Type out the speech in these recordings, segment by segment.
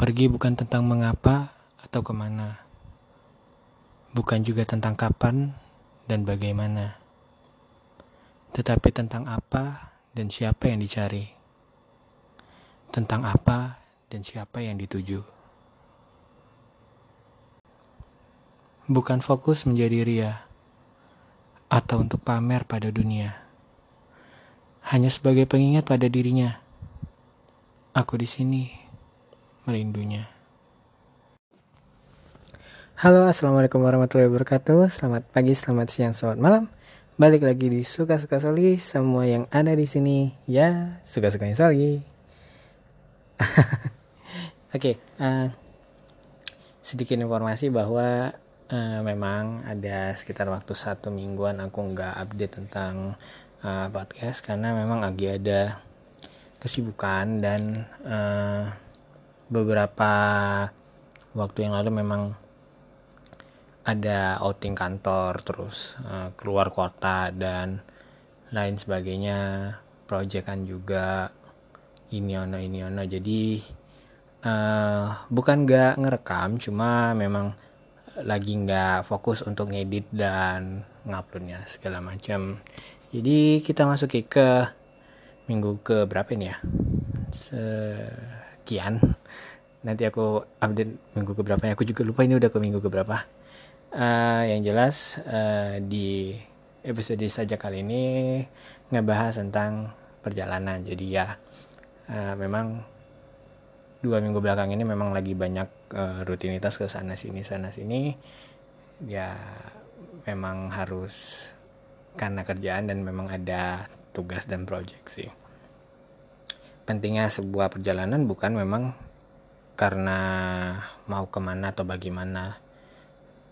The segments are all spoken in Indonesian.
Pergi bukan tentang mengapa atau ke mana, bukan juga tentang kapan dan bagaimana, tetapi tentang apa dan siapa yang dicari, tentang apa dan siapa yang dituju. Bukan fokus menjadi ria atau untuk pamer pada dunia, hanya sebagai pengingat pada dirinya. Aku di sini merindunya. Halo, assalamualaikum warahmatullahi wabarakatuh. Selamat pagi, selamat siang, selamat malam. Balik lagi di suka-suka Soli. Semua yang ada di sini, ya suka-sukanya Soli. Oke, okay, uh, eh, sedikit informasi bahwa uh, memang ada sekitar waktu satu mingguan aku nggak update tentang uh, podcast karena memang lagi ada kesibukan dan uh, beberapa waktu yang lalu memang ada outing kantor terus uh, keluar kota dan lain sebagainya proyekan juga ini ono ini ono. Jadi uh, bukan gak ngerekam cuma memang lagi nggak fokus untuk ngedit dan nguploadnya segala macam. Jadi kita masuk ke minggu ke berapa ini ya sekian. Nanti aku update minggu ke berapa aku juga lupa ini udah ke minggu ke berapa uh, yang jelas uh, di episode saja kali ini ngebahas tentang perjalanan. Jadi ya uh, memang dua minggu belakang ini memang lagi banyak uh, rutinitas ke sana sini sana sini. Ya memang harus karena kerjaan dan memang ada tugas dan project sih pentingnya sebuah perjalanan bukan memang karena mau ke mana atau bagaimana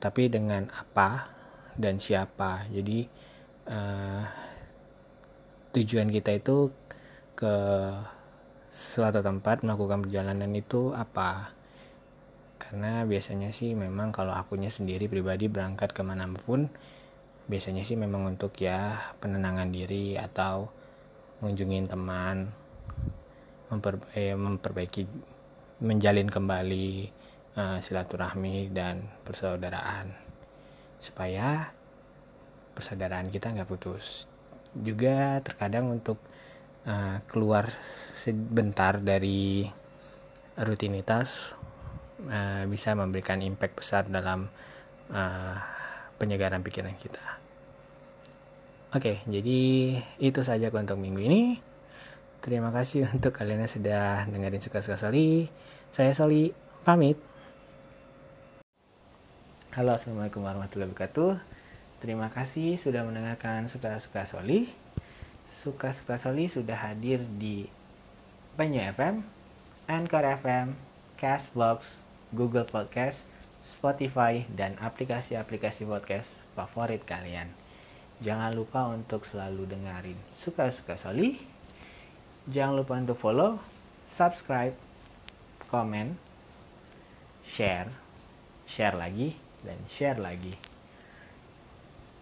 tapi dengan apa dan siapa. Jadi uh, tujuan kita itu ke suatu tempat melakukan perjalanan itu apa? Karena biasanya sih memang kalau akunya sendiri pribadi berangkat ke mana pun biasanya sih memang untuk ya penenangan diri atau ngunjungin teman memper, eh, memperbaiki menjalin kembali uh, silaturahmi dan persaudaraan supaya persaudaraan kita nggak putus juga terkadang untuk uh, keluar sebentar dari rutinitas uh, bisa memberikan impact besar dalam uh, penyegaran pikiran kita. Oke, jadi itu saja untuk minggu ini. Terima kasih untuk kalian yang sudah dengerin suka-suka Soli. Saya Soli, pamit. Halo, Assalamualaikum warahmatullahi wabarakatuh. Terima kasih sudah mendengarkan suka-suka Soli. Suka-suka Soli sudah hadir di Banyu FM, Anchor FM, Castbox, Google Podcast, Spotify, dan aplikasi-aplikasi podcast favorit kalian. Jangan lupa untuk selalu dengerin suka-suka Soli Jangan lupa untuk follow, subscribe, komen, share, share lagi, dan share lagi.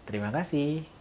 Terima kasih.